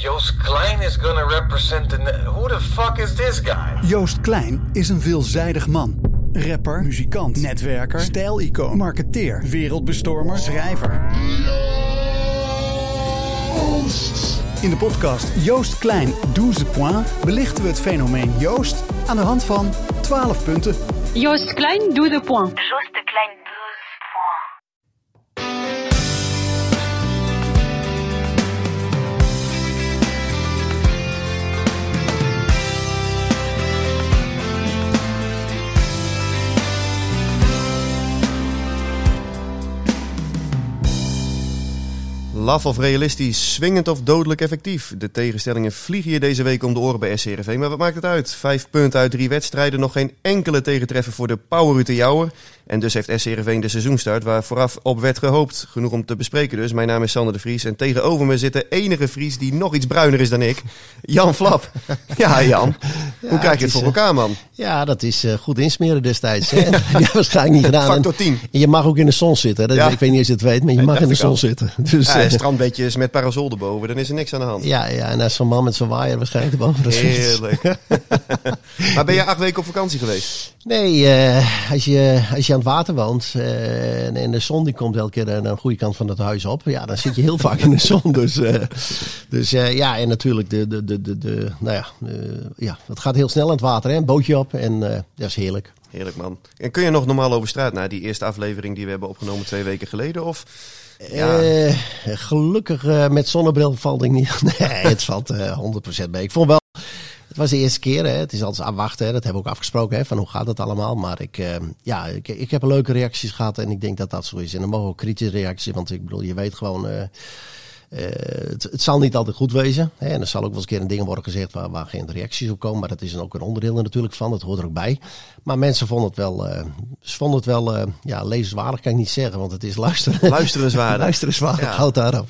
Joost Klein is gonna represent the... Who the fuck is this guy? Joost Klein is een veelzijdig man. Rapper, muzikant, netwerker, stijlicoon, marketeer, wereldbestormer, schrijver. In de podcast Joost Klein 12 points belichten we het fenomeen Joost aan de hand van 12 punten. Joost Klein, 12 points. Joost de Klein Laf of realistisch, swingend of dodelijk effectief. De tegenstellingen vliegen je deze week om de oren bij SCRV. Maar wat maakt het uit? Vijf punten uit drie wedstrijden, nog geen enkele tegentreffer voor de Power Jouwer. En dus heeft SCRV de seizoenstart waar vooraf op werd gehoopt. Genoeg om te bespreken dus. Mijn naam is Sander de Vries en tegenover me zit de enige Vries die nog iets bruiner is dan ik. Jan Flap. Ja Jan, hoe krijg je het voor elkaar man? Ja, dat is eh, goed insmeren destijds. Hè? ja, waarschijnlijk niet gedaan. Factor 10. En je mag ook in de zon zitten. Dat, Ja. Ik weet niet of je het weet, maar je mag in de zon al. zitten. Dus, Ja, eh, strandbedjes met parasol erboven, dan is er niks aan de hand. ja, ja, en als zo'n man met zijn waaier waarschijnlijk erboven dat. Heerlijk. maar ben je acht weken op vakantie geweest? Nee, eh, als, je, als je aan het water woont en, en de zon die komt elke keer aan de goede kant van het huis op, ja, dan zit je heel vaak in de zon. Dus, dus ja, en natuurlijk, de, de, de, de, de, nou ja, ja, het gaat heel snel aan het water, hè? een bootje op en eh, dat is heerlijk. Heerlijk man. En kun je nog normaal over straat na die eerste aflevering die we hebben opgenomen twee weken geleden? Of ja, Eh, gelukkig eh, met zonnebril valt ik niet. Nee, het valt eh 100% mee. Ik vond wel. Het was de eerste keer, hè. het is altijd afwachten. Hè. Dat hebben we ook afgesproken, hè, van hoe gaat het allemaal. Maar ik, ja, ik, ik heb leuke reacties gehad en ik denk dat dat zo is. En dan mogen ook kritische reacties, want ik bedoel, je weet gewoon... eh, het, het zal niet altijd goed wezen. Hè? En er zal ook wel eens een keer een dingen worden gezegd waar, waar geen reacties op komen. Maar dat is dan ook een onderdeel er natuurlijk van. Dat hoort er ook bij. Maar mensen vonden het wel, ze vonden het wel eh, ja, lezenswaardig, kan ik niet zeggen. Want het is luisteren. luisterenswaardig. Luisterenswaardig, Ja. houd daarop.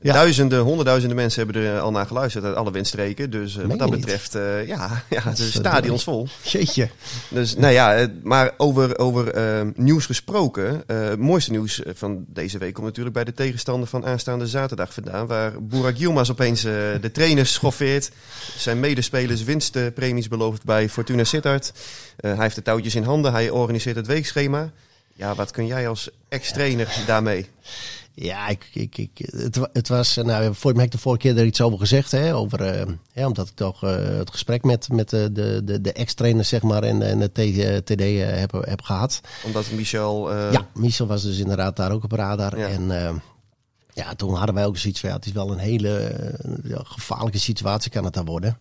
Ja. Duizenden, honderdduizenden mensen hebben er al naar geluisterd uit alle windstreken. Dus wat dat betreft, ja, ja, de is, stadions vol. Jeetje. Dus nou ja, maar over, over eh, nieuws gesproken. het mooiste nieuws van deze week komt natuurlijk bij de tegenstander van aanstaande zaterdag vandaan. Waar Burak Yilmaz opeens eh, de trainers schoffeert. Zijn medespelers winstpremies belooft bij Fortuna Sittard. Eh, hij heeft de touwtjes in handen. Hij organiseert het weekschema. Ja, wat kun jij als ex-trainer daarmee? Ja, ik, ik, ik, het, het was, nou, voor mij heb ik de vorige keer er iets over gezegd, hè, over, eh, ja, omdat ik toch eh, het gesprek met, met de, de, de, ex-trainers, zeg maar, en, en de TD eh, heb, heb gehad. Omdat Michel... eh, Ja, Michel was dus inderdaad daar ook op radar. Ja. En eh, ja, toen hadden wij ook zoiets van, ja, het is wel een hele eh, gevaarlijke situatie kan het daar worden.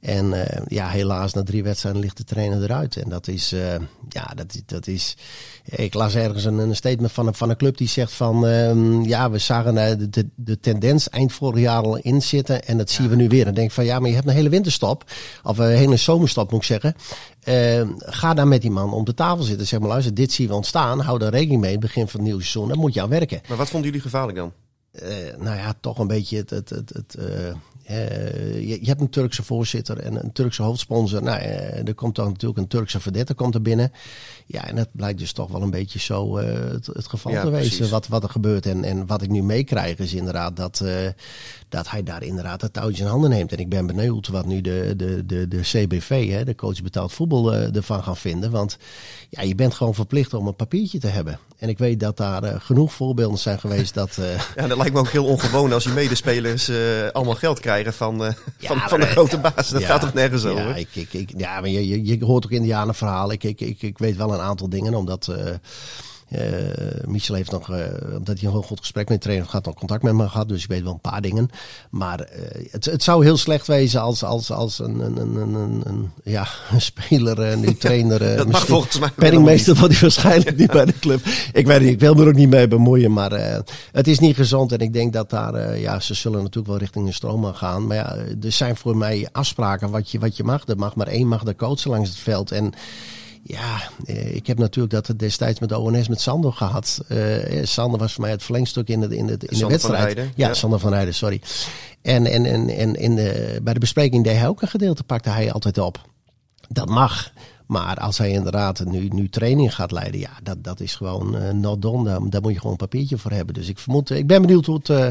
En eh, ja, helaas, na drie wedstrijden ligt de trainer eruit. En dat is, eh, ja, dat, is- dat is... Ik las ergens een, een statement van een, van een club die zegt van... ehm, ja, we zagen eh, de, de, de tendens eind vorig jaar al inzitten en dat zien we nu weer. En dan denk van, ja, maar je hebt een hele winterstop. Of een hele zomerstop, moet ik zeggen. Eh, ga daar met die man om de tafel zitten. Zeg maar, luister, dit zien we ontstaan. Hou daar rekening mee. Begin van het nieuwe seizoen. Dan moet je aan werken. Maar wat vonden jullie gevaarlijk dan? Eh, nou ja, toch een beetje het. het, het, het eh, je, je hebt een Turkse voorzitter en een Turkse hoofdsponsor. Nou, eh, er komt dan natuurlijk een Turkse verdette komt er binnen. Ja, en dat blijkt dus toch wel een beetje zo het, het geval Ja, te wezen. precies. Wat, wat er gebeurt. En, en wat ik nu meekrijg is inderdaad dat, dat hij daar inderdaad het touwtje in handen neemt. En ik ben benieuwd wat nu de, de, de, de CBV, hè, de coach betaald voetbal, ervan gaan vinden. Want ja, je bent gewoon verplicht om een papiertje te hebben. En ik weet dat daar genoeg voorbeelden zijn geweest dat... Ja, dat lijkt me ook heel ongewoon als je medespelers eh, allemaal geld krijgen van, eh, Ja, van, van de grote baas. Dat Ja, gaat toch nergens ja, over? Ik, ik, ik, ja, maar je, je, je hoort ook indianenverhalen. Ik, ik, ik, ik weet wel een aantal dingen, omdat eh, Michel heeft nog, eh, omdat hij een heel goed gesprek met de trainer had, nog contact met me gehad. Dus ik weet wel een paar dingen. Maar eh, het, het zou heel slecht wezen als, als, als een, een, een, een, een, een- ja, een speler, eh, nu trainer. eh, dat mag volgens mij Penningmeester wordt hij waarschijnlijk niet bij de club. Ik weet niet, ik wil me er ook niet mee bemoeien. Maar eh, het is niet gezond. En ik denk dat daar, eh, ja, ze zullen natuurlijk wel richting de stroom gaan. Maar ja, er zijn voor mij afspraken wat je, wat je mag. Er mag maar één mag de coachen langs het veld. En ja, eh, ik heb natuurlijk dat het destijds met de ONS met Sander gehad. Eh, Sander was voor mij het verlengstuk in de, in de, in de Sander van wedstrijd. Rijden, ja, ja. Sander van Rijden, sorry. En, en, en, en in de, bij de bespreking deed hij ook een gedeelte, pakte hij altijd op. Dat mag. Maar als hij inderdaad nu, nu training gaat leiden, ja, dat, dat is gewoon uh, not done. Daar, daar moet je gewoon een papiertje voor hebben. Dus ik vermoed, ik ben benieuwd hoe het, uh,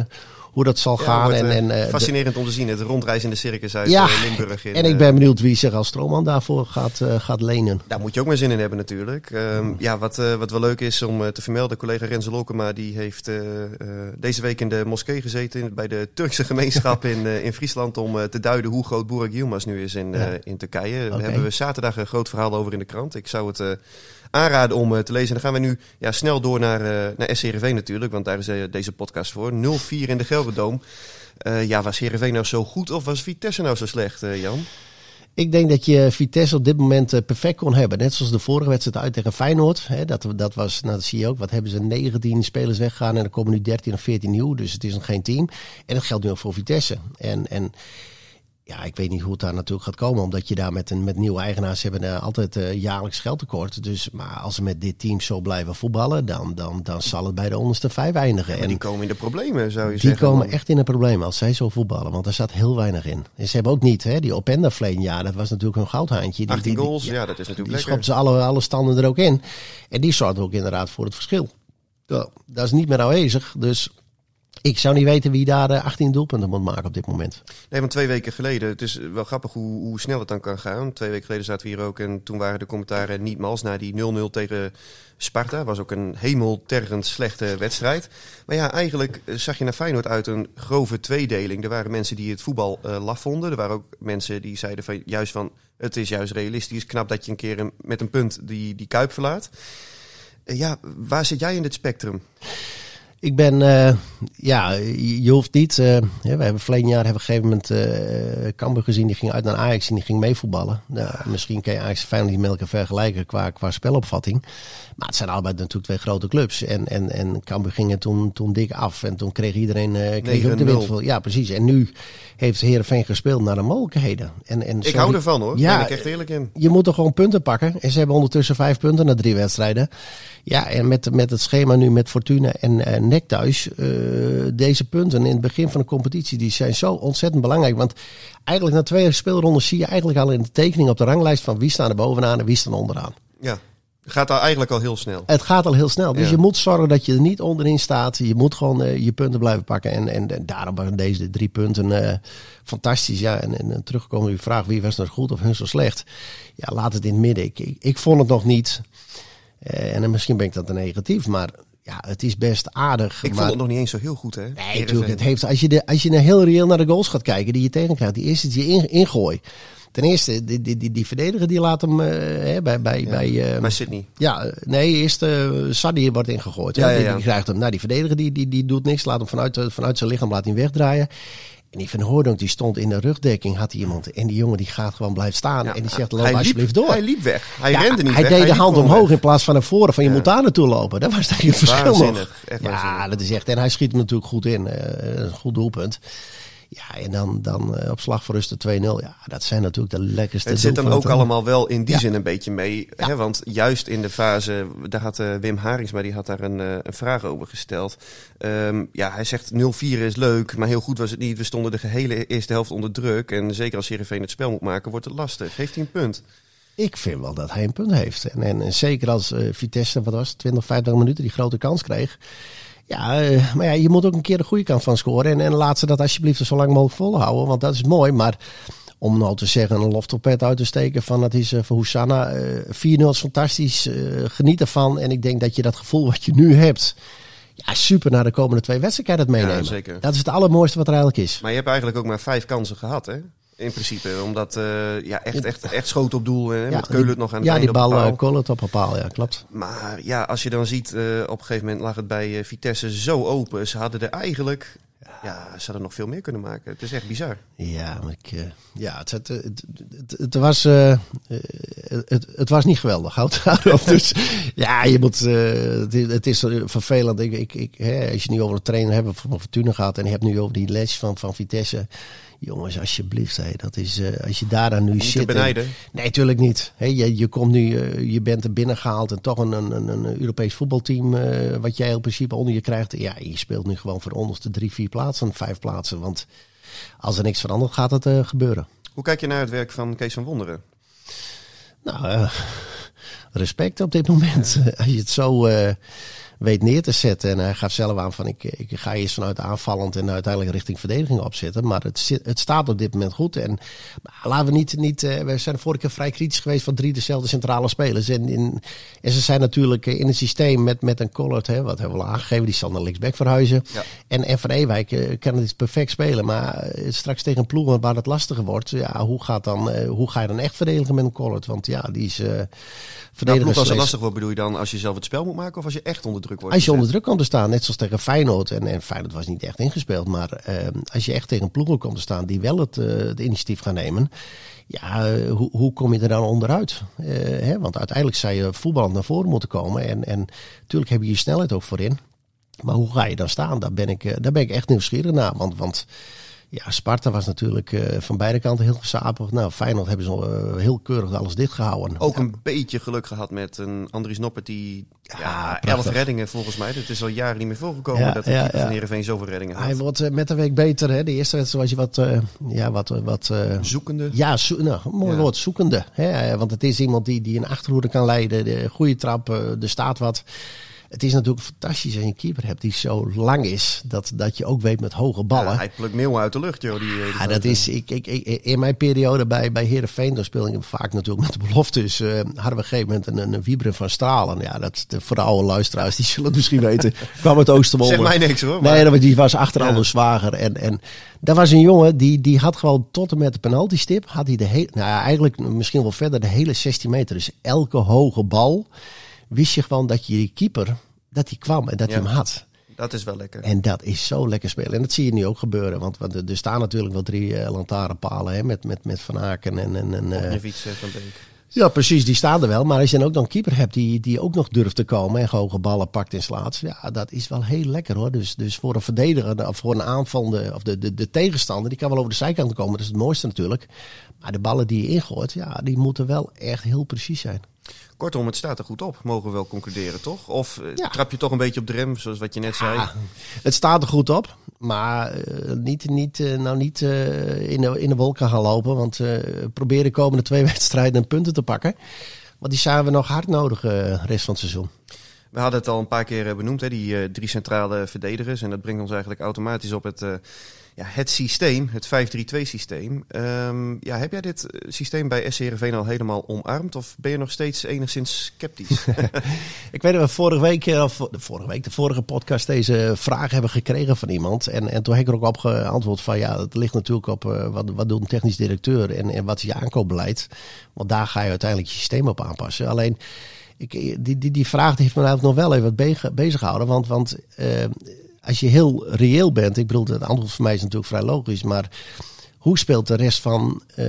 hoe dat zal Ja, gaan. wordt, en, eh, en, eh, fascinerend om te zien, het rondreizende circus uit Ja, eh, Limburg. In, en ik ben benieuwd wie zich als stroomman daarvoor gaat, gaat lenen. Daar moet je ook maar zin in hebben natuurlijk. Ehm, ja, wat, wat wel leuk is om te vermelden, collega Renze Lokema die heeft deze week in de moskee gezeten in- bij de Turkse gemeenschap in, in Friesland om te duiden hoe groot Burak Yilmaz nu is in, Ja. in Turkije. Daar Oké. hebben we zaterdag een groot verhaal over in de krant. Ik zou het aanraden om te lezen. En dan gaan we nu ja, snel door naar, naar SCRV natuurlijk, want daar is deze podcast voor. 0-4 in de Gelderdoom. Eh, ja, was Heerenveen nou zo goed of was Vitesse nou zo slecht, eh, Jan? Ik denk dat je Vitesse op dit moment eh, perfect kon hebben. Net zoals de vorige wedstrijd uit tegen Feyenoord. Hè, dat, dat was, nou dat zie je ook, wat hebben ze, 19 spelers weggegaan en er komen nu 13 of 14 nieuw. Dus het is nog geen team. En dat geldt nu ook voor Vitesse. En, en ja, ik weet niet hoe het daar natuurlijk gaat komen. Omdat je daar met, een, met nieuwe eigenaars hebben eh, altijd eh, jaarlijks geldtekort. Dus, maar als ze met dit team zo blijven voetballen, dan, dan, dan zal het bij de onderste vijf eindigen. En- die komen in de problemen, zou je die zeggen. komen Dan- echt in een probleem als zij zo voetballen. Want er zat heel weinig in. En ze hebben ook niet, hè, die Openda verleden jaar, dat was natuurlijk een goudhaantje. Die, 18 die- die- goals, ja, dat is natuurlijk die lekker. schopten ze alle, alle standen er ook in. En die zorgt ook inderdaad voor het verschil. Dat is niet meer aanwezig. Dus ik zou niet weten wie daar eh, 18 doelpunten moet maken op dit moment. Nee, want twee weken geleden, het is wel grappig hoe, hoe snel het dan kan gaan. Twee weken geleden zaten we hier ook en toen waren de commentaren niet mals na die 0-0 tegen Sparta. Was ook een hemeltergend slechte wedstrijd. Maar ja, eigenlijk eh, zag je naar Feyenoord uit een grove tweedeling. Er waren mensen die het voetbal eh, laf vonden. Er waren ook mensen die zeiden van, juist van, het is juist realistisch. Knap dat je een keer met een punt die, die kuip verlaat. Eh, ja, waar zit jij in dit spectrum? Ik ben, eh, ja, je hoeft niet. eh, we hebben verleden jaar hebben we op een gegeven moment Cambuur gezien. Die ging uit naar Ajax en die ging meevoetballen. Nou, misschien kan je Ajax en Feyenoord niet met elkaar vergelijken qua, qua spelopvatting. Maar het zijn allebei natuurlijk twee grote clubs. En, en, en Cambuur ging er toen, toen dik af. En toen kreeg iedereen eh, kreeg ook de 9-0. wind. Ja, precies. En nu heeft Heerenveen gespeeld naar de mogelijkheden. En, en Ik hou ervan hoor, Ja, ben ik echt eerlijk in. je moet er gewoon punten pakken. En ze hebben ondertussen vijf punten na drie wedstrijden. Ja, en met, met het schema nu met Fortuna en eh Nek thuis. eh, deze punten in het begin van de competitie die zijn zo ontzettend belangrijk. Want eigenlijk na twee speelrondes zie je eigenlijk al in de tekening op de ranglijst van wie staan er bovenaan en wie staan onderaan. Ja, gaat daar eigenlijk al heel snel. Het gaat al heel snel. Dus Ja. je moet zorgen dat je er niet onderin staat. Je moet gewoon eh, je punten blijven pakken. En, en, en daarom waren deze drie punten eh, fantastisch. Ja, en, en terugkomen op je vraag wie was nou goed of hun zo slecht. Ja, laat het in het midden. Ik, ik, ik vond het nog niet. Eh, en misschien ben ik dat te negatief. Maar ja, het is best aardig. Ik maar... vond het nog niet eens zo heel goed, hè? Nee, natuurlijk. Het heeft, als, je de, als je heel reëel naar de goals gaat kijken die je tegenkrijgt, die eerste die je in, ingooi. Ten eerste, die, die, die, die verdediger die laat hem eh, hè, bij, bij, Ja, bij, eh, bij Sydney. ja, nee, eerst eh Sadie wordt ingegooid. Ja, ja, Die, die krijgt hem. Nou, die verdediger die, die, die doet niks. Laat hem vanuit, eh, vanuit zijn lichaam laat hij wegdraaien. En die Van Hoordonk die stond in de rugdekking, had hij iemand. En die jongen die gaat gewoon blijven staan. Ja, en die zegt, loop liep- alsjeblieft door. Hij liep weg. Hij Ja, rende niet hij weg. deed de hand omhoog weg. in plaats van naar voren. Van je Ja. moet daar naartoe lopen. Dat was eigenlijk het verschil nog. ja, waanzinnig. dat is echt. En hij schiet hem natuurlijk goed in. een goed doelpunt. Ja, en dan, dan eh, op slag voor rust de 2-0. Ja, dat zijn natuurlijk de lekkerste Het zit dan ook allemaal wel in die Ja. zin een beetje mee. Ja. Hè? Want juist in de fase, daar had eh, Wim Haringsma die had daar een, eh, een vraag over gesteld. Ehm, ja, hij zegt 0-4 is leuk, maar heel goed was het niet. We stonden de gehele eerste helft onder druk. En zeker als Heerenveen het spel moet maken, wordt het lastig. Heeft hij een punt? Ik vind wel dat hij een punt heeft. En, en, en zeker als Vitesse, wat was het, 20, 25 minuten die grote kans kreeg. Ja, eh, maar ja, je moet ook een keer de goede kant van scoren. En, en laat ze dat alsjeblieft zo lang mogelijk volhouden. Want dat is mooi. Maar om nou te zeggen, een loftopet uit te steken van het is eh, voor Hosanna. eh 4-0 is fantastisch. eh, geniet ervan. En ik denk dat je dat gevoel wat je nu hebt. Ja, super naar de komende twee wedstrijden meenemen. Dat is het allermooiste wat er eigenlijk is. Maar je hebt eigenlijk ook maar vijf kansen gehad, hè? In principe, omdat eh, ja, echt, echt, echt schoot op doel. Hè? met Keulen het nog aan het Ja, die op de bal uh, Keulen op een paal, ja, klopt. Maar ja, als je dan ziet, eh, op een gegeven moment lag het bij eh, Vitesse zo open. Ze hadden er eigenlijk, ja, ze hadden nog veel meer kunnen maken. Het is echt bizar. Ja, maar ik, eh, ja het, het, het, het, was, eh, eh, het, het was niet geweldig. Houd daarop. Dus ja, je moet, eh, het, is- eh, vervelend. Ik, ik, ik, hè, als je nu over een trainer hebt van Fortuna gaat en je hebt nu over die les van, van Vitesse. Jongens, alsjeblieft. Dat is, eh, als je daar dan nu Niet te zit. en-. Nee, natuurlijk niet. Hè, je, je komt nu, eh, je bent er binnen gehaald en toch een, een, een, een Europees voetbalteam eh, wat jij in principe onder je krijgt. Ja, je speelt nu gewoon voor de onderste drie, vier plaatsen, vijf plaatsen. Want als er niks verandert, gaat het gebeuren. Hoe kijk je naar het werk van Kees van Wonderen? Nou, respect op dit moment. Als je het zo weet neer te zetten. En hij gaf zelf aan van ik, ik ga eerst vanuit aanvallend en uiteindelijk richting verdediging opzetten. Maar het, zit- het staat op dit moment goed. En laten we niet, niet eh, we zijn vorige keer vrij kritisch geweest van drie dezelfde centrale spelers. En, in, en ze zijn natuurlijk eh, in het systeem met, met een Collard, hè, wat hebben we al aangegeven, die zal naar linksback verhuizen. Ja. En, en Van Ewijk eh, kan het perfect spelen. Maar straks tegen een ploeg waar het lastiger wordt, ja, hoe, gaat dan, hoe ga je dan echt verdedigen met een Collard? Want ja, die is eh Nou, verdediger. als het lastig wordt, bedoel je dan als je zelf het spel moet maken of als je echt onder druk wordt? als je onder druk komt te staan, net zoals tegen Feyenoord. En, en Feyenoord was niet echt ingespeeld. Maar eh, als je echt tegen ploegen komt te staan die wel het, eh, het initiatief gaan nemen. Ja, eh, hoe, hoe kom je er dan onderuit? Hè? Want uiteindelijk zou je voetballend naar voren moeten komen. En, en natuurlijk heb je je snelheid ook voorin. Maar hoe ga je dan staan? Daar ben ik, daar ben ik echt nieuwsgierig naar. Want, want ja, Sparta was natuurlijk eh, van beide kanten heel gesapig. Nou, Feyenoord hebben ze eh, heel keurig alles dichtgehouden. Ook een beetje geluk gehad met een Andries Noppert die... Ja, Ja, elf reddingen volgens mij. Het is al jaren niet meer voorgekomen Ja, dat de ja, van Heerenveen zoveel reddingen had. Hij wordt eh, met de week beter. Hè? De eerste wedstrijd was je wat, ja, wat, wat Zoekende. Ja, zo, nou, mooi woord, zoekende. Hè? Want het is iemand die, die een achterhoede kan leiden, de goede trap, er staat wat. Het is natuurlijk fantastisch als je een keeper hebt die zo lang is, dat, dat je ook weet met hoge ballen. Ja, hij plukt meeuwen uit de lucht, joh. Die, eh, die Ja, dat is, ik, ik, ik, in mijn periode bij, bij Heerenveen, daar speelde ik vaak natuurlijk met de beloftes, eh, hadden we op een gegeven moment een, een Wieber van Stralen. Ja, dat, de, voor de oude luisteraars, die zullen het misschien weten, kwam het Oosterwolde. Zeg mij niks hoor. maar- Nee, dat- die was achter Ja. zwager. En, en dat was een jongen die, die had gewoon tot en met de penaltystip, had hij de hele, nou ja, eigenlijk misschien wel verder de hele 16 meter. Dus elke hoge bal wist je gewoon dat je die keeper, dat hij kwam en dat hij Ja. hem had. Dat is wel lekker. En dat is zo lekker spelen. En dat zie je nu ook gebeuren. Want, want er staan natuurlijk wel drie eh, lantaarnpalen hè, met, met, met Van Aken en... en, en eh, van Beek. ja, precies, die staan er wel. Maar als je dan ook dan een keeper hebt die, die ook nog durft te komen en hoge ballen pakt en slaat. Ja, dat is wel heel lekker hoor. Dus, dus voor een verdediger of voor een aanvallende, of de, de, de tegenstander, die kan wel over de zijkant komen. Dat is het mooiste natuurlijk. Maar de ballen die je ingooit, ja, die moeten wel echt heel precies zijn. Kortom, het staat er goed op, mogen we wel concluderen, toch? Of eh, Ja. trap je toch een beetje op de rem, zoals wat je net zei? Het staat er goed op, maar eh, niet, niet, eh, nou niet in, de, in de wolken gaan lopen. Want eh probeer de komende twee wedstrijden punten te pakken. Want die zijn we nog hard nodig de rest van het seizoen. We hadden het al een paar keer benoemd, hè, die drie centrale verdedigers. En dat brengt ons eigenlijk automatisch op het, ja, het systeem, het 5-3-2 systeem. Ehm, ja, heb jij dit eh, systeem bij SC Heerenveen al helemaal omarmd? Of ben je nog steeds enigszins sceptisch? Ik weet dat we vorige week, eh, of de vorige week, de vorige podcast deze vraag hebben gekregen van iemand. En, en toen heb ik er ook op geantwoord van ja, het ligt natuurlijk op eh, wat, wat doet een technisch directeur en, en wat is je aankoopbeleid. Want daar ga je uiteindelijk je systeem op aanpassen. Alleen, ik, die, die, die vraag die heeft me eigenlijk nog wel even bezig gehouden. Want, want als je heel reëel bent, ik bedoel, het antwoord voor mij is natuurlijk vrij logisch, maar hoe speelt de rest van eh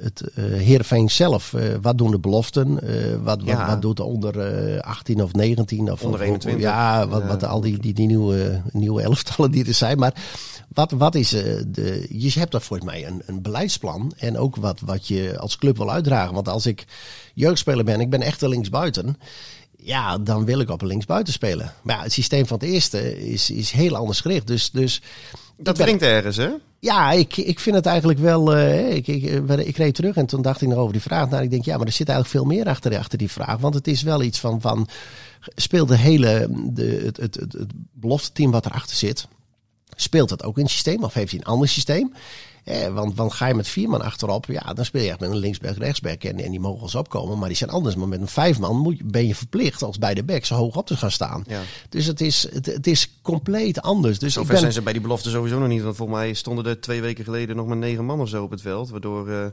het eh Heerenveen zelf? Eh, wat doen de beloften? Wat, wat, Ja. wat doet de onder eh 18 of 19? Of, Onder of- 21. Ja, wat, wat al die, die, die nieuwe, nieuwe elftallen die er zijn. Maar wat, wat is de. Je hebt daar volgens mij een, een beleidsplan. En ook wat, wat je als club wil uitdragen. Want als ik jeugdspeler ben, ik ben echt een linksbuiten. Ja, dan wil ik op een linksbuiten spelen. Maar ja, het systeem van het eerste is, is heel anders gericht. Dus, dus dat wringt ergens, hè? ja, ik, ik vind het eigenlijk wel. eh, ik, ik, eh, ik reed terug en toen dacht ik nog over die vraag. Nou, ik denk, ja, maar er zit eigenlijk veel meer achter, achter die vraag. Want het is wel iets van. van speelt de hele. De, het, het, het, het belofteteam wat erachter zit. Speelt dat ook in het systeem of heeft hij een ander systeem? Eh, want, want ga je met vier man achterop, ja, dan speel je echt met een linksback, rechtsback. En, en die mogen eens opkomen, maar die zijn anders. Maar met een vijf man moet, ben je verplicht als bij de back zo hoog op te gaan staan. Ja. Dus het is, het, het is compleet anders. Dus Zover ben, zijn ze bij die belofte sowieso nog niet. Want volgens mij stonden er twee weken geleden nog maar negen man of zo op het veld. Waardoor eh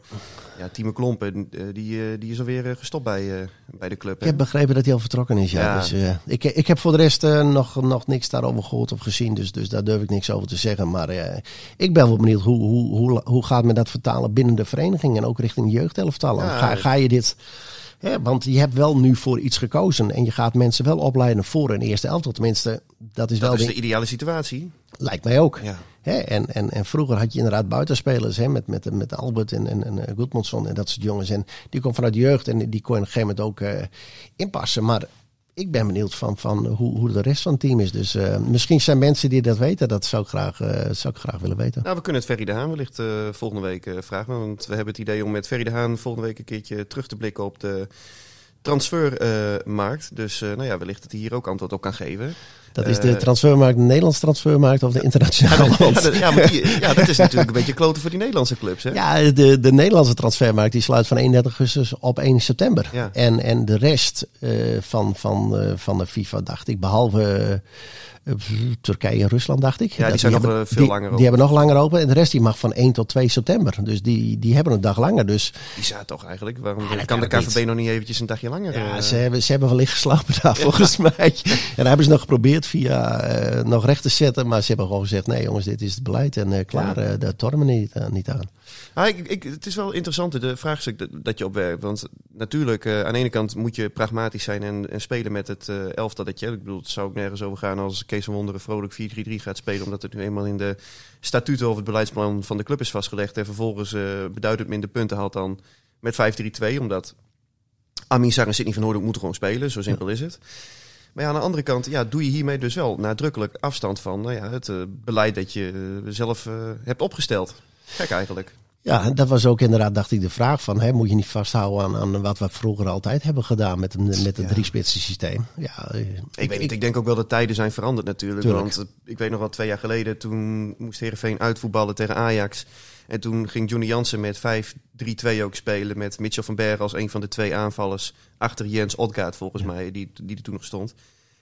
ja, Tieme Klompen, eh, die, eh, die is alweer gestopt bij, bij de club. Ik hè? heb begrepen dat hij al vertrokken is, ja. Ja. Dus, ik, ik heb voor de rest nog, nog niks daarover gehoord of gezien. Dus, dus daar durf ik niks over te zeggen. Maar ik ben wel benieuwd hoe, hoe, hoe, hoe gaat men dat vertalen binnen de vereniging en ook richting jeugdelftallen. Ja. Ga, ga je dit... Hè, want je hebt wel nu voor iets gekozen en je gaat mensen wel opleiden voor een eerste elftal. Tenminste, dat is wel dat is de- de ideale situatie. lijkt mij ook. Ja. Hè, en, en, en vroeger had je inderdaad buitenspelers hè, met, met, met Albert en, en, en eh, en dat soort jongens. En die kwam vanuit de jeugd en die kon je op een gegeven moment ook eh, inpassen. Maar ik ben benieuwd van, van hoe, hoe de rest van het team is. Dus eh, misschien zijn mensen die dat weten. Dat zou ik graag, eh, zou ik graag willen weten. Nou, we kunnen het Ferry de Haan wellicht eh, volgende week vragen. Want we hebben het idee om met Ferry de Haan volgende week een keertje terug te blikken op de transfermarkt. dus nou ja, wellicht dat hij hier ook antwoord op kan geven. Dat is de Eh, transfermarkt, de Nederlandse transfermarkt of de internationale? Ja, Want- dat, ja, maar die- ja, dat is natuurlijk een beetje kloten voor die Nederlandse clubs. Hè? Ja, de, de Nederlandse transfermarkt die sluit van 31 augustus op 1 september. Ja. En, en de rest eh, van, van, eh, van de FIFA, dacht ik, behalve eh, Turkije en Rusland, dacht ik. Ja, die zijn nog, hebben, eh, veel die, langer Die open. hebben nog langer open. En de rest die mag van 1 tot 2 september. Dus die, die hebben een dag langer. Dus Die zaten toch eigenlijk? Waarom kan de KVB niet. nog niet eventjes een dagje langer? ja, eh, ze, hebben, ze hebben wel licht geslapen daar, volgens mij. En daar hebben ze nog geprobeerd via eh, nog recht te zetten. Maar ze hebben gewoon gezegd, nee jongens, dit is het beleid. En eh, klaar, eh, daar tormen we niet, eh, niet aan. Ah, het is wel interessant, de vraagstuk dat, dat je opwerpt. Want natuurlijk, eh, aan de ene kant moet je pragmatisch zijn en, en spelen met het eh elftal dat je hebt. Ik bedoel, het zou ook nergens over gaan als Kees van Wonderen vrolijk 4-3-3 gaat spelen. Omdat het nu eenmaal in de statuten of het beleidsplan van de club is vastgelegd. En vervolgens eh, beduidend minder punten haalt dan met 5-3-2. Omdat Amin Sarr en Sidney van Hoornik moeten gewoon spelen. Zo simpel is het. Maar ja, aan de andere kant ja, doe je hiermee dus wel nadrukkelijk afstand van nou ja, het beleid dat je zelf hebt opgesteld. Gek eigenlijk. Ja, dat was ook inderdaad, dacht ik, de vraag van... Hè, moet je niet vasthouden aan, aan wat we vroeger altijd hebben gedaan met met een Ja. driespitsen systeem? Ja, eh, Ik weet niet, ik denk ook wel dat tijden zijn veranderd natuurlijk. Tuurlijk. Want eh, ik weet nog wel, twee jaar geleden, toen moest Heerenveen uitvoetballen tegen Ajax. En toen ging Johnny Jansen met 5-3-2 ook spelen. Met Mitchell van Bergen als een van de twee aanvallers. Achter Jens Odgaard volgens mij, die, die er toen nog stond.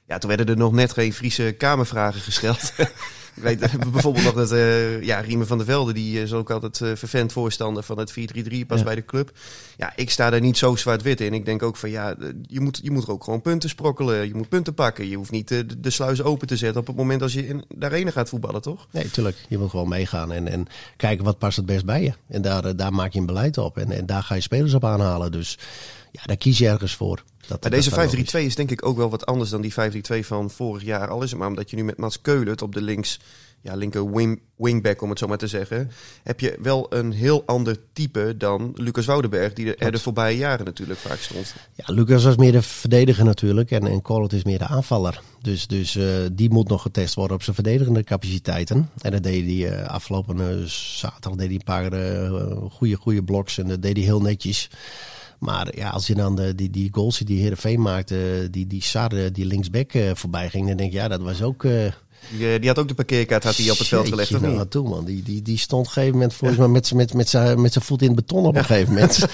Ja, toen werden er nog net geen Friese kamervragen gesteld. ik weet eh, bijvoorbeeld nog dat eh ja, Riemen van der Velde, die is ook altijd eh vervent voorstander van het 4-3-3 pas Ja. bij de club. Ja, ik sta daar niet zo zwart-wit in. Ik denk ook van ja, eh, je moet, je moet er ook gewoon punten sprokkelen. Je moet punten pakken. Je hoeft niet eh, de, de sluizen open te zetten op het moment als je in de arena gaat voetballen, toch? nee, tuurlijk. Je moet gewoon meegaan en, en kijken wat past het best bij je. En daar, eh, daar maak je een beleid op. En, en daar ga je spelers op aanhalen. Dus ja, daar kies je ergens voor. Dat, Maar deze wel 5-3-2 is. is denk ik ook wel wat anders dan die 5-3-2 van vorig jaar. Al is het maar omdat je nu met Mats Keulert op de links, ja, linker wing, wingback om het zo maar te zeggen, heb je wel een heel ander type dan Lucas Woudenberg, die er, er de voorbije jaren natuurlijk vaak stond. Ja, Lucas was meer de verdediger natuurlijk. En, en Corot is meer de aanvaller. Dus, dus eh, die moet nog getest worden op zijn verdedigende capaciteiten. En dat deed hij eh, afgelopen eh, zaterdag deed hij een paar goede, goede bloks. En dat deed hij heel netjes. Maar ja, als je dan die, die goals die Heerenveen maakte, die, die Sar, eh, die linksback eh, voorbij ging, dan denk ik, ja, dat was ook... eh, Die, die had ook de parkeerkaart had hij op het veld gelegd, of nou, niet? naartoe, man. Die, die, die stond op een gegeven moment volgens mij met, met, met, zijn, met zijn voet in het beton op een gegeven moment.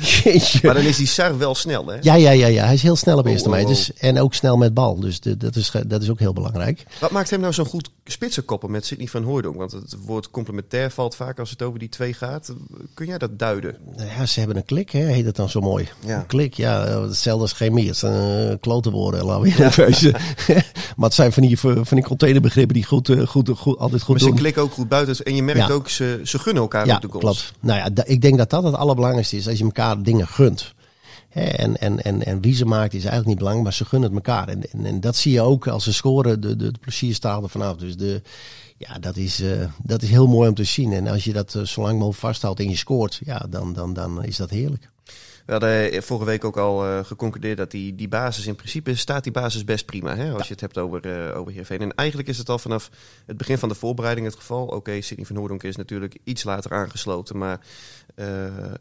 Jeetje. Maar dan is die Sar wel snel, hè? Ja, ja, ja, ja. Hij is heel snel op Oh, eerste oh, meter. oh. Dus, en ook snel met bal. Dus de, dat, is, dat is ook heel belangrijk. Wat maakt hem nou zo'n goed spitsenkoppen met Sidney van Hooydonk? Want het woord complementair valt vaak als het over die twee gaat. Kun jij dat duiden? Nou Ja, ze hebben een klik, hè, heet het dan zo mooi. Ja. Een klik, ja. eh, Hetzelfde als chemie. Het zijn uh, klote woorden, laten we. maar het zijn van die, van die containerbegrippen die goed, eh, goed, goed, altijd goed Maar ze doen. klikken ook goed buiten. En je merkt Ja. ook, ze, ze gunnen elkaar Ja, ook de goals. klopt. Nou ja, ik denk dat dat het allerbelangrijkste is. Als je elkaar dingen gunt. En, en, en, en wie ze maakt is eigenlijk niet belangrijk, maar ze gunnen het elkaar. En, en, en dat zie je ook als ze scoren. De, de, de plezier staat er vanaf. Dus de, ja, dat, is, eh, dat is heel mooi om te zien. En als je dat eh, zo lang mogelijk vasthoudt en je scoort, ja, dan, dan, dan is dat heerlijk. We hadden eh, vorige week ook al eh, geconcludeerd dat die, die basis in principe staat die basis best prima. Hè, als je het hebt over, eh over Heerenveen. En eigenlijk is het al vanaf het begin van de voorbereiding het geval. Oké, Sidney van Hoordonk is natuurlijk iets later aangesloten. Maar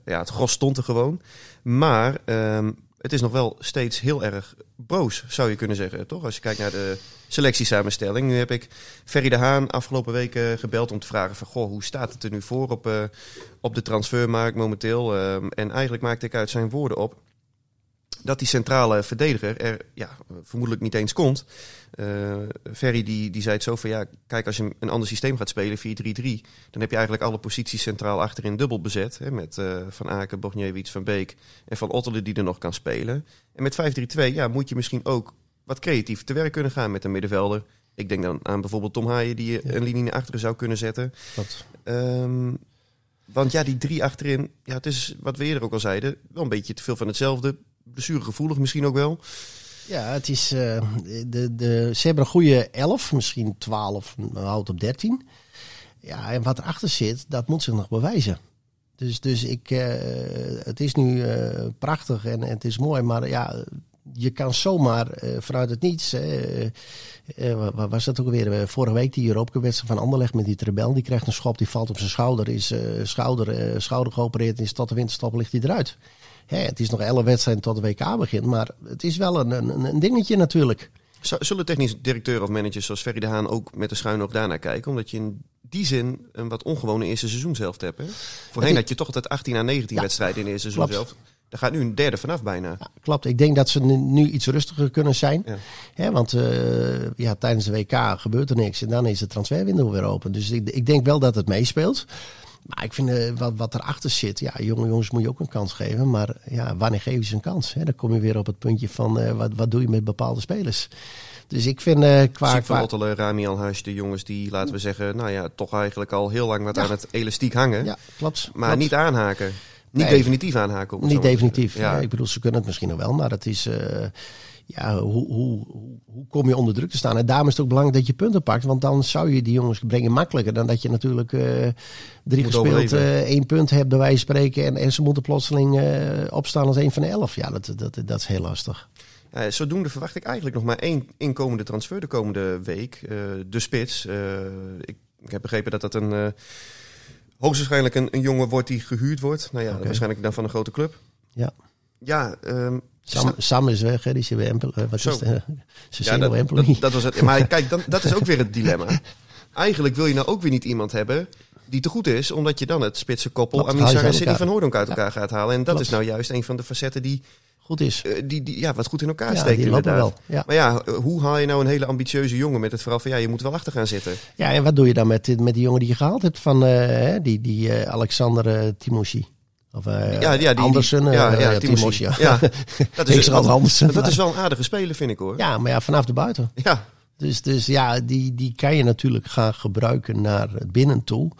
ja, het gros stond er gewoon. Maar ehm, het is nog wel steeds heel erg broos, zou je kunnen zeggen. Toch? Als je kijkt naar de selectiesamenstelling. Nu heb ik Ferry de Haan afgelopen week gebeld om te vragen van... Goh, hoe staat het er nu voor op, eh, op de transfermarkt momenteel? Ehm, en eigenlijk maakte ik uit zijn woorden op dat die centrale verdediger er ja, vermoedelijk niet eens komt. Eh Ferry die, die zei het zo van ja, kijk als je een ander systeem gaat spelen, 4-3-3, dan heb je eigenlijk alle posities centraal achterin dubbel bezet. Hè, met eh, Van Aken, Bogniewicz, Van Beek en Van Ottelen die er nog kan spelen. En met 5-3-2 ja, moet je misschien ook wat creatief te werk kunnen gaan met een middenvelder. Ik denk dan aan bijvoorbeeld Tom Haaien die je Ja. een linie naar achteren zou kunnen zetten. Ehm, want ja, die drie achterin, ja, het is wat we eerder ook al zeiden, wel een beetje te veel van hetzelfde. Blessuregevoelig misschien ook wel. ja, het is. eh, de, de, ze hebben een goede 11, misschien 12, houdt op 13. Ja, en wat erachter zit, dat moet zich nog bewijzen. Dus, dus ik, eh, het is nu eh, prachtig en, en het is mooi, maar ja, je kan zomaar vanuit het niets. waar was dat ook alweer? Eh, Vorige week die Europa-wedstrijd van Anderlecht met die Trebel. Die krijgt een schop, die valt op zijn schouder. Is schouder, schouder geopereerd en is tot de winterstop ligt hij eruit. Hè, het is nog 11 wedstrijden tot de WK begint. Maar het is wel een, een, een dingetje natuurlijk. Zullen technisch directeur of managers zoals Ferry de Haan ook met de schuin oog daarnaar kijken? Omdat je in die zin een wat ongewone eerste seizoen zelf hebt. Hè? Voorheen had je toch altijd 18 à 19 Ja, wedstrijden in het eerste seizoen zelf. Daar gaat nu een derde vanaf bijna. Ja, klopt. Ik denk dat ze nu, iets rustiger kunnen zijn. Ja. Hè, want eh, ja, tijdens de WK gebeurt er niks. En dan is de transferwindow weer open. Dus ik, ik denk wel dat het meespeelt. Maar ik vind eh, wat, wat erachter zit. Ja, jonge jongens moet je ook een kans geven. Maar ja, wanneer geef je ze een kans? Hè? Dan kom je weer op het puntje van eh, wat, wat doe je met bepaalde spelers. Dus ik vind eh qua... Siep van qua Rami Alhuis, de jongens die, laten we zeggen, nou ja, toch eigenlijk al heel lang wat Ja. aan het elastiek hangen. ja, klopt. maar klopt. niet aanhaken. Niet Nee. definitief aanhaken. Niet definitief. Ja. Ja. ik bedoel, ze kunnen het misschien nog wel, maar het is. Ja, hoe, hoe, hoe, kom je onder druk te staan? En daarom is het ook belangrijk dat je punten pakt. Want dan zou je die jongens brengen makkelijker dan dat je natuurlijk eh, drie Moet gespeeld, eh, één punt hebt, bij wijze van spreken. En, en ze moeten plotseling eh, opstaan als één van de elf. Ja, dat, dat, dat is heel lastig. Zodoende verwacht ik eigenlijk nog maar één inkomende transfer de komende week. De spits. Ik, ik heb begrepen dat dat een... hoogstwaarschijnlijk een, een jongen wordt die gehuurd wordt. Nou ja, waarschijnlijk dan van een grote club. Ja. Ja, ehm, Sam, is weg, hè? die is Empel. eh, wat Zo. is ja, dat, Empoli. dat, dat was het. Maar kijk, dan, dat is ook weer het dilemma. Eigenlijk wil je nou ook weer niet iemand hebben die te goed is, omdat je dan het spitse koppel ze en Sidney van Hooydonk uit Ja. elkaar gaat halen. En dat Klopt. is nou juist een van de facetten die, Goed is. eh, die, die ja, wat goed in elkaar Ja, lopen inderdaad. wel. Ja. Maar ja, eh, hoe haal je nou een hele ambitieuze jongen met het verhaal van ja, je moet wel achter gaan zitten. ja, en wat doe je dan met, met die jongen die je gehaald hebt van die, die Alexander Timoshi? Of eh Ja, ja, die, Andersen, die, eh, ja, ja, ja, Timothy. Timosje. Ja. Ja, dat is, Andersen. dat is wel een aardige speler, vind ik hoor. ja, maar ja, vanaf de buiten. Ja, Dus, dus ja, die, die kan je natuurlijk gaan gebruiken naar het binnen toe.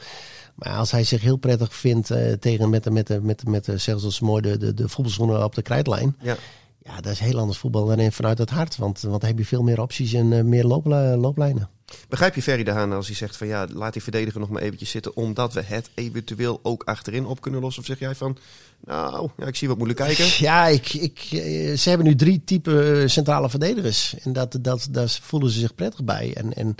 Maar als hij zich heel prettig vindt eh, tegen met, de- met, de- met, de- met, de, zeg zoals mooi de, de, de op de krijtlijn. ja. Ja, dat is heel anders voetbal dan vanuit het hart. Want, want dan heb je veel meer opties en eh, meer looplijnen. Begrijp je Ferry de Haan als hij zegt van ja, laat die verdediger nog maar eventjes zitten, omdat we het eventueel ook achterin op kunnen lossen? Of zeg jij van, nou, ja, ik zie wat moeilijk kijken. Ja, ik, ik, eh, ze hebben nu drie typen eh, centrale verdedigers. En dat, dat, daar voelen ze zich prettig bij. En, en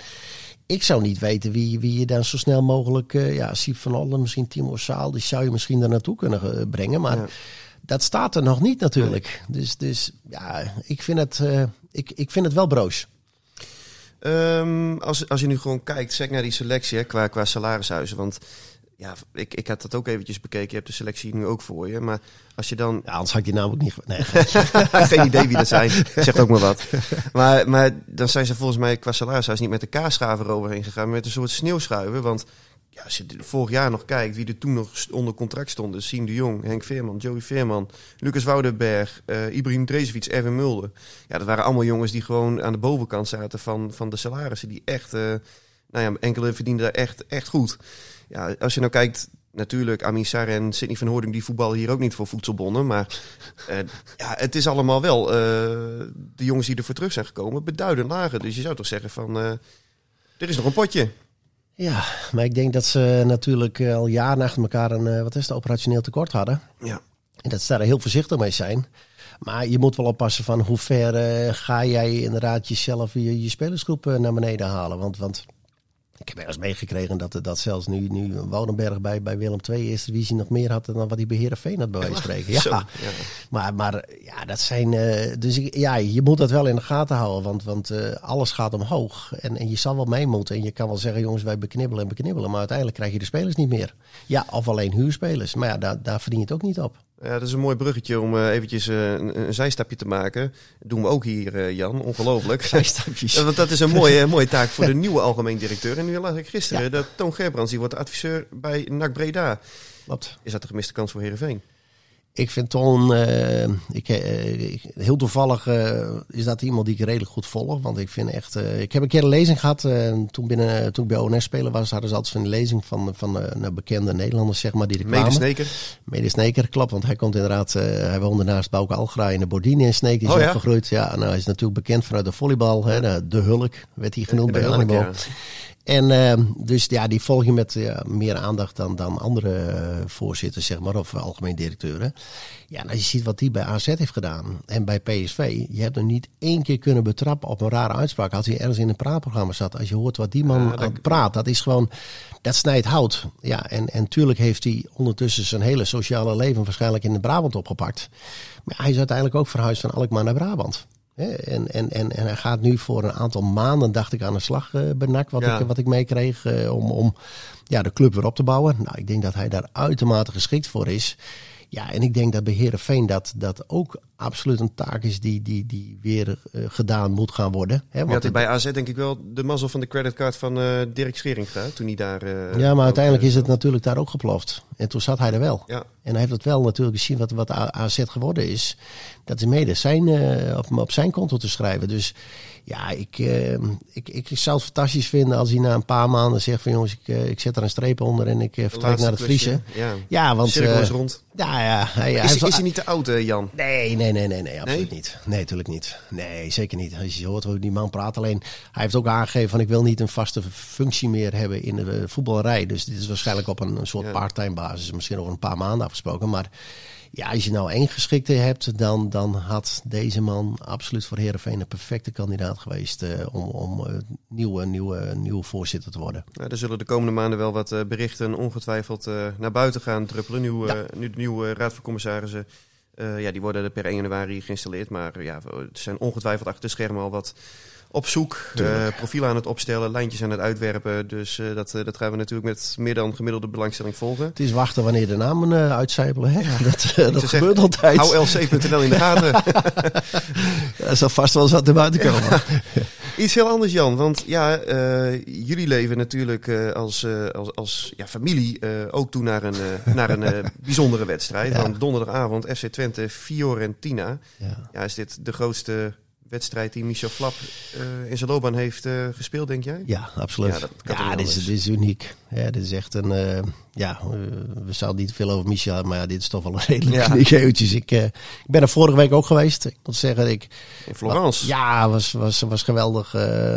ik zou niet weten wie, wie je dan zo snel mogelijk... ja, Siep van Olden, misschien Timo Saal... die zou je misschien daar naartoe kunnen brengen. Maar Ja. Dat staat er nog niet natuurlijk. Dus, dus ja, ik vind het, eh, ik, ik vind het wel broos. Ehm, als, als je nu gewoon kijkt, zeg naar die selectie hè, qua, qua salarishuizen. Want ja, ik, ik had dat ook eventjes bekeken. Je hebt de selectie nu ook voor je. Maar als je dan Ja, anders had ik die naam ook niet... Nee, Geen idee wie dat zijn. Zegt ook maar wat. Maar, maar dan zijn ze volgens mij qua salarishuis niet met de kaasschaver overheen gegaan, maar met een soort sneeuwschuiven. Want ja, als je vorig jaar nog kijkt wie er toen nog onder contract stonden. Siem de Jong, Henk Veerman, Joey Veerman, Lucas Woudenberg, eh Ibrahim Erwin Mulder. Ja, dat waren allemaal jongens die gewoon aan de bovenkant zaten van, van de salarissen. Die echt, eh, nou ja, enkele verdienden daar echt, echt goed. Ja, als je nou kijkt, natuurlijk, Amin Sarr en Sidney van Hoording, die voetballen hier ook niet voor voedselbonnen. Maar eh, ja, het is allemaal wel, de jongens die ervoor terug zijn gekomen, beduidend lager. Dus je zou toch zeggen van, er is nog een potje. Ja, maar ik denk dat ze natuurlijk eh, al jaren achter elkaar een... eh, wat is het, operationeel tekort hadden. Ja. En dat ze daar heel voorzichtig mee zijn. Maar je moet wel oppassen van hoe ver eh, ga jij inderdaad jezelf, je, je spelersgroep naar beneden halen. Want, want ik heb ergens meegekregen dat, dat zelfs nu, nu Woudenberg bij, bij Willem II Eerste Divisie nog meer had dan wat hij bij Heerenveen had bij wijze van spreken. Ja, Zo, ja. Maar, maar ja, dat zijn. eh, dus ik, ja, je moet dat wel in de gaten houden. Want, want eh, alles gaat omhoog. En, en je zal wel mee moeten. En je kan wel zeggen, jongens, wij beknibbelen en beknibbelen. Maar uiteindelijk krijg je de spelers niet meer. Ja, of alleen huurspelers. Maar ja, daar, daar verdien je het ook niet op. Ja, dat is een mooi bruggetje om eh, eventjes eh, een, een zijstapje te maken. Dat doen we ook hier, eh, Jan. Ongelooflijk. Zijstapjes. Want dat is een mooie, mooie taak voor de nieuwe algemeen directeur. En nu las ik gisteren dat Toon Gerbrands, die wordt adviseur bij NAC Breda. Klopt. Is dat de gemiste kans voor Heerenveen? Ik vind Ton, eh, ik, eh, ik- heel toevallig eh, is dat iemand die ik redelijk goed volg. Want ik vind echt, ik heb een keer een lezing gehad. eh, toen, binnen, toen ik bij ONS spelen was, hadden ze altijd zo'n lezing van, van nou, bekende Nederlanders, zeg maar, die er kwamen. Medesneker. Mede Sneker, klopt. Want hij komt inderdaad, hij woonde naast Bouke Algra in de Bordine in Sneek. Die is Oh ja? opgegroeid. Ja, nou, hij is natuurlijk bekend vanuit de volleybal. Hè, de, de Hulk werd hij genoemd De bij Hulk, ja. En ehm, dus ja, die volg je met meer aandacht dan, dan andere eh, voorzitters, zeg maar, of algemeen directeuren. Ja, en als je ziet wat die bij AZ heeft gedaan en bij PSV, je hebt hem niet één keer kunnen betrappen op een rare uitspraak als hij ergens in een praatprogramma zat. Als je hoort wat die man Ja, dat- aan praat, dat is gewoon, dat snijdt hout. Ja, en, en tuurlijk heeft hij ondertussen zijn hele sociale leven waarschijnlijk in de Brabant opgepakt. Maar hij is uiteindelijk ook verhuisd van Alkmaar naar Brabant. En, en, en, en hij gaat nu voor een aantal maanden, dacht ik, aan de slag bij NAC, wat, Ja. ik, wat ik meekreeg, eh, om, om ja, de club weer op te bouwen. Nou, ik denk dat hij daar uitermate geschikt voor is. Ja, en ik denk dat bij Heerenveen dat dat ook absoluut een taak is die, die, die weer eh, gedaan moet gaan worden. Hè, Je want bij AZ denk ik wel de mazzel van de creditcard van eh, Dirk Schering gehad toen hij daar... eh, ja, maar uiteindelijk is het natuurlijk daar ook geploft. En toen zat hij er wel. Ja. En hij heeft het wel natuurlijk gezien wat, wat AZ geworden is. Dat is mede zijn, op, op zijn konto te schrijven. Dus ja, ik, eh, ik, ik zou het fantastisch vinden als hij na een paar maanden zegt van jongens, ik, eh, ik zet er een streep onder en ik eh, vertrek naar het. Vriezen. Ja, Ja, want... Cirkel eh, is rond. Ja, ja. Hij, hij Is, is hij niet te oud, Jan? Nee, nee, nee, nee, nee, absoluut Nee? niet. Nee, natuurlijk niet. Nee, zeker niet. Als je hoort hoe die man praat, alleen hij heeft ook aangegeven van ik wil niet een vaste functie meer hebben in de voetballerij. Dus dit is waarschijnlijk op een, een soort Ja. part-time basis, misschien over een paar maanden afgesproken. Maar ja, als je nou één geschikte hebt, dan, dan had deze man absoluut voor Herenveen een perfecte kandidaat geweest eh, om, om eh, nieuwe, nieuwe, nieuwe voorzitter te worden. Nou, er zullen de komende maanden wel wat eh, berichten ongetwijfeld naar buiten gaan druppelen. Nu, nu de nieuwe raad van commissarissen, ja, die worden er per 1 januari geïnstalleerd. Maar ja, er zijn ongetwijfeld achter de schermen al wat op zoek. Eh, profielen aan het opstellen, lijntjes aan het uitwerpen. Dus eh, dat, eh, dat gaan we natuurlijk met meer dan gemiddelde belangstelling volgen. Het is wachten wanneer de namen uitcijpelen. Hè? Dat, dat gebeurt altijd. Hou LC.nl in de gaten. Er zal vast wel eens wat naar buiten komen. Iets heel anders, Jan. Want ja, jullie leven natuurlijk als, als, als ja, familie ook toe naar een, naar een bijzondere wedstrijd. Ja. Want donderdagavond FC Twente, Fiorentina. Ja. Ja, is dit de grootste wedstrijd die Michel Flap eh, in zijn loopbaan heeft eh, gespeeld, denk jij? Ja, absoluut. Ja, dat dit, is, dit is uniek. Ja, dit is echt een. eh, ja, we zouden niet veel over Michel hebben, maar ja, dit is toch wel een redelijk Ja. uniek. Ik, ik ben er vorige week ook geweest. Ik moet zeggen, ik. In Florence. Ja, was, was, was geweldig.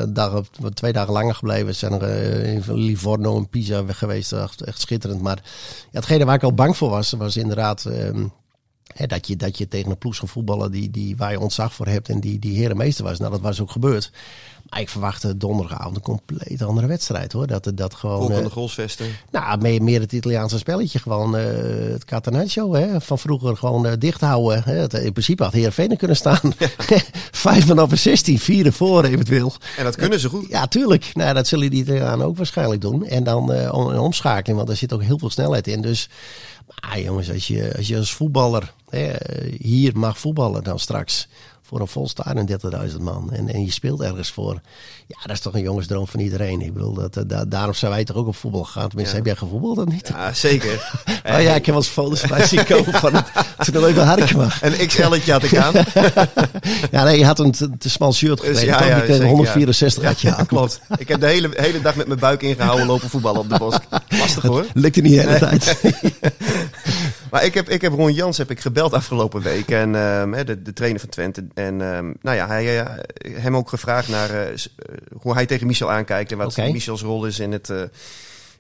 dag, twee dagen langer gebleven. We zijn er in Livorno en Pisa geweest. Echt, echt schitterend. Maar ja, hetgene waar ik al bang voor was, was inderdaad. ehm, dat, je, dat je tegen een ploeg gaat voetballen die, die, waar je ontzag voor hebt en die, die herenmeester was. Nou, dat was ook gebeurd. Ik verwachtte donderdagavond een compleet andere wedstrijd hoor. Dat, dat gewoon. Eh, van de Goalsvesten. nou, meer, meer het Italiaanse spelletje. Gewoon eh, het Catenaccio hè, van vroeger gewoon eh, dicht houden. Hè. In principe had Heerenveen er kunnen staan. Vijf man op een 16, vier ervoor eventueel. En dat kunnen ze goed. Ja, tuurlijk. Nou, dat zullen die Italianen ook waarschijnlijk doen. En dan eh, om, een omschakeling, want daar zit ook heel veel snelheid in. Dus, maar jongens, als je als, je als voetballer hè, hier mag voetballen dan straks voor een vol stadion 30.000 man. En, en je speelt ergens voor. Ja, dat is toch een jongensdroom van iedereen. Ik bedoel, dat, eh, da- daarom zijn wij toch ook op voetbal gegaan. Tenminste, Ja. heb jij gevoetbald of niet? Ja, zeker. Oh ja, ik heb wel eens foto's bij zien komen van het toernooi bij Harkema. Een XL'tje had ik aan. Ja, nee, je had een te, te smal shirt Dus gekregen. ja, ja, zeker, 164 had je aan. klopt. Ik heb de hele, hele dag met mijn buik ingehouden lopen voetballen op de bos. Lastig hoor. Lukte niet de hele tijd. Maar ik heb, ik heb Ron Jans heb ik gebeld afgelopen week. En hè, de, de trainer van Twente. En ehm, nou ja, hij eh, hem ook gevraagd naar eh, eh, hoe hij tegen Michel aankijkt. En wat. Michels rol is in het,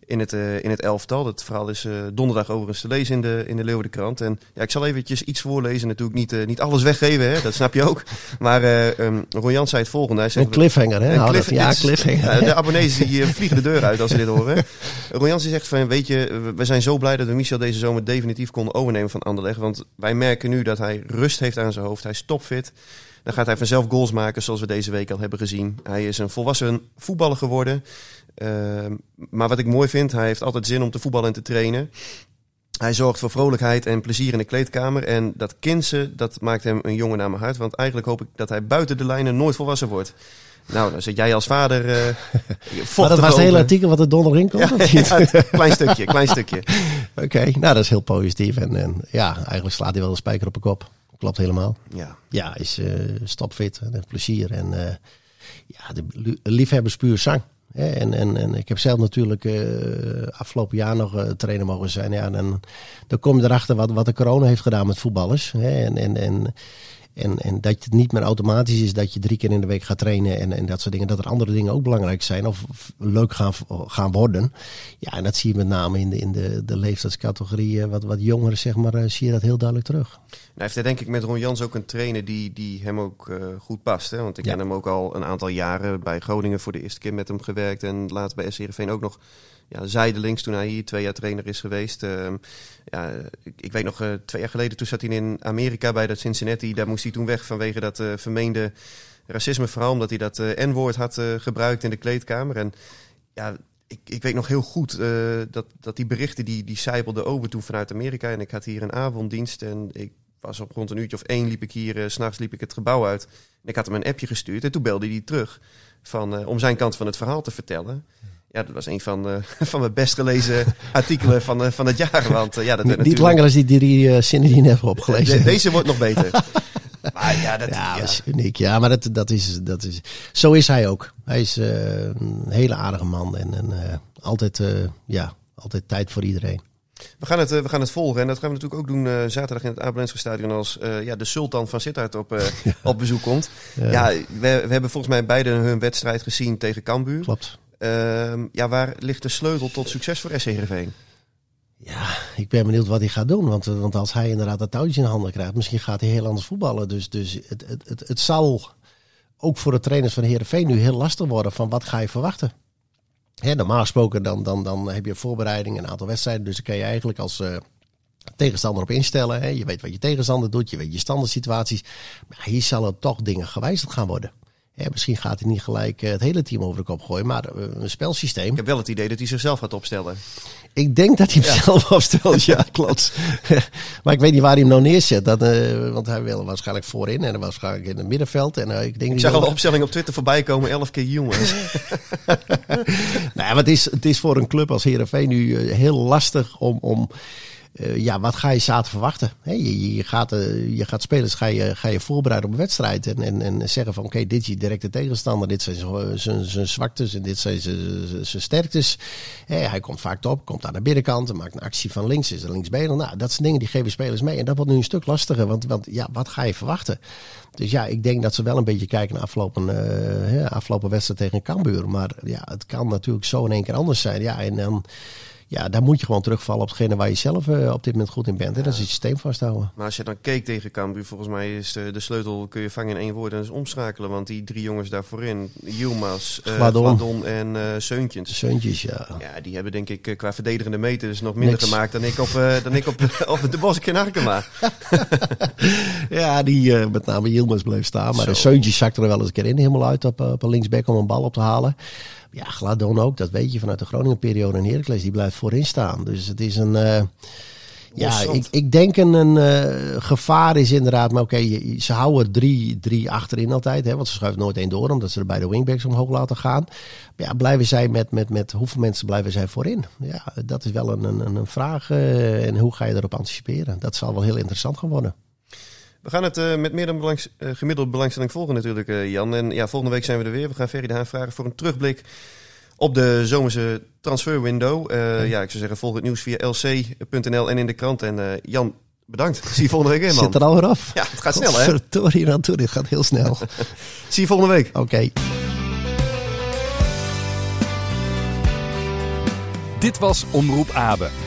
in, het, eh, in het elftal. Dat verhaal is eh, donderdag overigens te lezen in de, in de Leeuwardenkrant. En ja, ik zal eventjes iets voorlezen. Natuurlijk niet, eh, niet alles weggeven, hè, dat snap je ook. Maar Jans zei het volgende. Hij zegt, Een cliffhanger, hè? een cliff- ja, cliffhanger. de abonnees die vliegen de deur uit als ze dit horen. Jansen zegt van, weet je, we- we zijn zo blij dat we Michel deze zomer definitief konden overnemen van Anderlecht. Want wij merken nu dat hij rust heeft aan zijn hoofd. Hij is topfit. Dan gaat hij vanzelf goals maken, zoals we deze week al hebben gezien. Hij is een volwassen voetballer geworden. Ehm, maar wat ik mooi vind, hij heeft altijd zin om te voetballen en te trainen. Hij zorgt voor vrolijkheid en plezier in de kleedkamer. En dat kindse, dat maakt hem een jongen naar mijn hart. Want eigenlijk hoop ik dat hij buiten de lijnen nooit volwassen wordt. Nou, dan zit jij als vader. eh Maar vochtig dat was het hele artikel wat er donderdag in komt? Ja, klein stukje, klein stukje. Oké, nou dat is heel positief. En, en ja, eigenlijk slaat hij wel de spijker op de kop. Klopt helemaal. Ja, Ja, is eh stopfit en heeft plezier. En eh, ja, de li- liefhebbers puur zang. En, en, en ik heb zelf natuurlijk eh, afgelopen jaar nog eh, trainer mogen zijn. Ja, dan, dan kom je erachter wat, wat de corona heeft gedaan met voetballers. Hè, en, en, en, En, en dat het niet meer automatisch is dat je drie keer in de week gaat trainen en, en dat soort dingen. Dat er andere dingen ook belangrijk zijn of, leuk gaan, gaan worden. Ja, en dat zie je met name in de, in de, de leeftijdscategorie. eh, Wat, wat jongeren, zeg maar, eh, zie je dat heel duidelijk terug. Nou heeft hij denk ik met Ron Jans ook een trainer die, die hem ook eh, goed past. Hè? Want ik Ja. ken hem ook al een aantal jaren bij Groningen voor de eerste keer met hem gewerkt. En later bij SCRV ook nog ja, zijdelings toen hij hier twee jaar trainer is geweest. Ehm, ja, ik, ik weet nog, eh, twee jaar geleden toen zat hij in Amerika bij dat Cincinnati. Daar moest hij toen weg vanwege dat eh, vermeende racisme. Vooral omdat hij dat eh, N-woord had gebruikt in de kleedkamer. En ja, ik, ik weet nog heel goed dat, dat die berichten die, die over toen vanuit Amerika. En ik had hier een avonddienst en ik was op rond een uurtje of één liep ik hier, s s'nachts liep ik het gebouw uit. En ik had hem een appje gestuurd en toen belde hij terug van, om zijn kant van het verhaal te vertellen. Ja, dat was een van, eh, van mijn best gelezen artikelen van, eh, van het jaar. Want eh, ja, dat Niet, niet natuurlijk- langer als die drie zinnen die je net opgelezen. De- deze wordt nog beter. maar ja, dat, Ja, ja. dat is uniek. Ja, maar dat, dat, is, dat is. Zo is hij ook. Hij is een hele aardige man en, en altijd, ja, altijd tijd voor iedereen. We gaan, het, we gaan het volgen en dat gaan we natuurlijk ook doen zaterdag in het Abelense Stadion als ja, de sultan van Sittard op, op bezoek komt. Ja, we, we hebben volgens mij beide hun wedstrijd gezien tegen Cambuur. Klopt. Ehm, ja, waar ligt de sleutel tot succes voor SC Heerenveen? Ja, ik ben benieuwd wat hij gaat doen. Want, want als hij inderdaad dat touwtje in handen krijgt, misschien gaat hij heel anders voetballen. Dus, dus het, het, het, het zal ook voor de trainers van Heerenveen nu heel lastig worden van wat ga je verwachten. Hè, normaal gesproken dan, dan, dan heb je voorbereiding, een aantal wedstrijden. Dus dan kan je eigenlijk als eh, tegenstander op instellen. Hè. Je weet wat je tegenstander doet, je weet je standaard situaties. Maar hier zullen toch dingen gewijzigd gaan worden. Hè, misschien gaat hij niet gelijk eh, het hele team over de kop gooien, maar eh, een spelsysteem. Ik heb wel het idee dat hij zichzelf gaat opstellen. Ik denk dat hij hem zelf opstelt, ja, klopt. maar ik weet niet waar hij hem nou neerzet. Dat, eh, want hij wil waarschijnlijk voorin en waarschijnlijk in het middenveld. En, ik denk Ik zag al de opstelling op Twitter voorbij komen, 11 keer jongens. Nou, ja, maar het is, het is voor een club als Heerenveen nu heel lastig om... om eh, ja, wat ga je zaterdag verwachten? Je, je, gaat, eh, je gaat spelers ga je, ga je voorbereiden op een wedstrijd. En, en, en zeggen van oké, dit is directe tegenstander. Dit zijn zijn- zwaktes en dit zijn zijn- sterktes. Hè, hij komt vaak top, komt aan de binnenkant. Maakt een actie van links, is er linksbenen. Nou, dat zijn dingen die geven spelers mee. En dat wordt nu een stuk lastiger. Want, want ja, wat ga je verwachten? Dus ja, ik denk dat ze wel een beetje kijken naar afgelopen, eh, afgelopen wedstrijd tegen Cambuur. Maar ja, het kan natuurlijk zo in één keer anders zijn. Ja, en dan, ja, dan moet je gewoon terugvallen op hetgene waar je zelf eh, op dit moment goed in bent. En dat is het systeem vasthouden. Maar als je dan keek tegen Cambuur, volgens mij is de, de sleutel, kun je vangen in één woord en is omschakelen. Want die drie jongens daar voorin, Yilmaz, Gladon. Gladon en eh Seuntjens. Zeuntjes, ja. Ja, die hebben denk ik qua verdedigende meters nog minder Niks. gemaakt dan ik op, eh, dan ik op, op de Bosk in Arkema. Ja, die met name Yilmaz bleef staan. Maar Zo. de Zeuntjes zakte er wel eens een keer in, helemaal uit op, op een linksback om een bal op te halen. Ja, Gladon ook, dat weet je vanuit de Groningen-periode in Heracles. Die blijft voorin staan. Dus het is een... eh, ja, ik, ik denk een, een eh, gevaar is inderdaad... Maar oké, ze houden drie, drie achterin altijd. Hè, want ze schuiven nooit één door, omdat ze er bij de wingbacks omhoog laten gaan. Maar ja, blijven zij met, met, met hoeveel mensen blijven zij voorin? Ja, dat is wel een, een, een vraag. eh, en hoe ga je erop anticiperen? Dat zal wel heel interessant gaan worden. We gaan het eh, met meer dan belangs, eh, gemiddeld belangstelling volgen natuurlijk, eh, Jan. En ja, volgende week zijn we er weer. We gaan Ferry de Haan vragen voor een terugblik op de zomerse transferwindow. Eh, ja, ik zou zeggen, volg het nieuws via lc.nl en in de krant. En eh, Jan, bedankt. Zie je volgende week weer, man. Zit er alweer af? Ja, het gaat snel, hè? Verdorie aan toe, dit gaat heel snel. Zie je volgende week. Oké. Dit was Omroep Abe.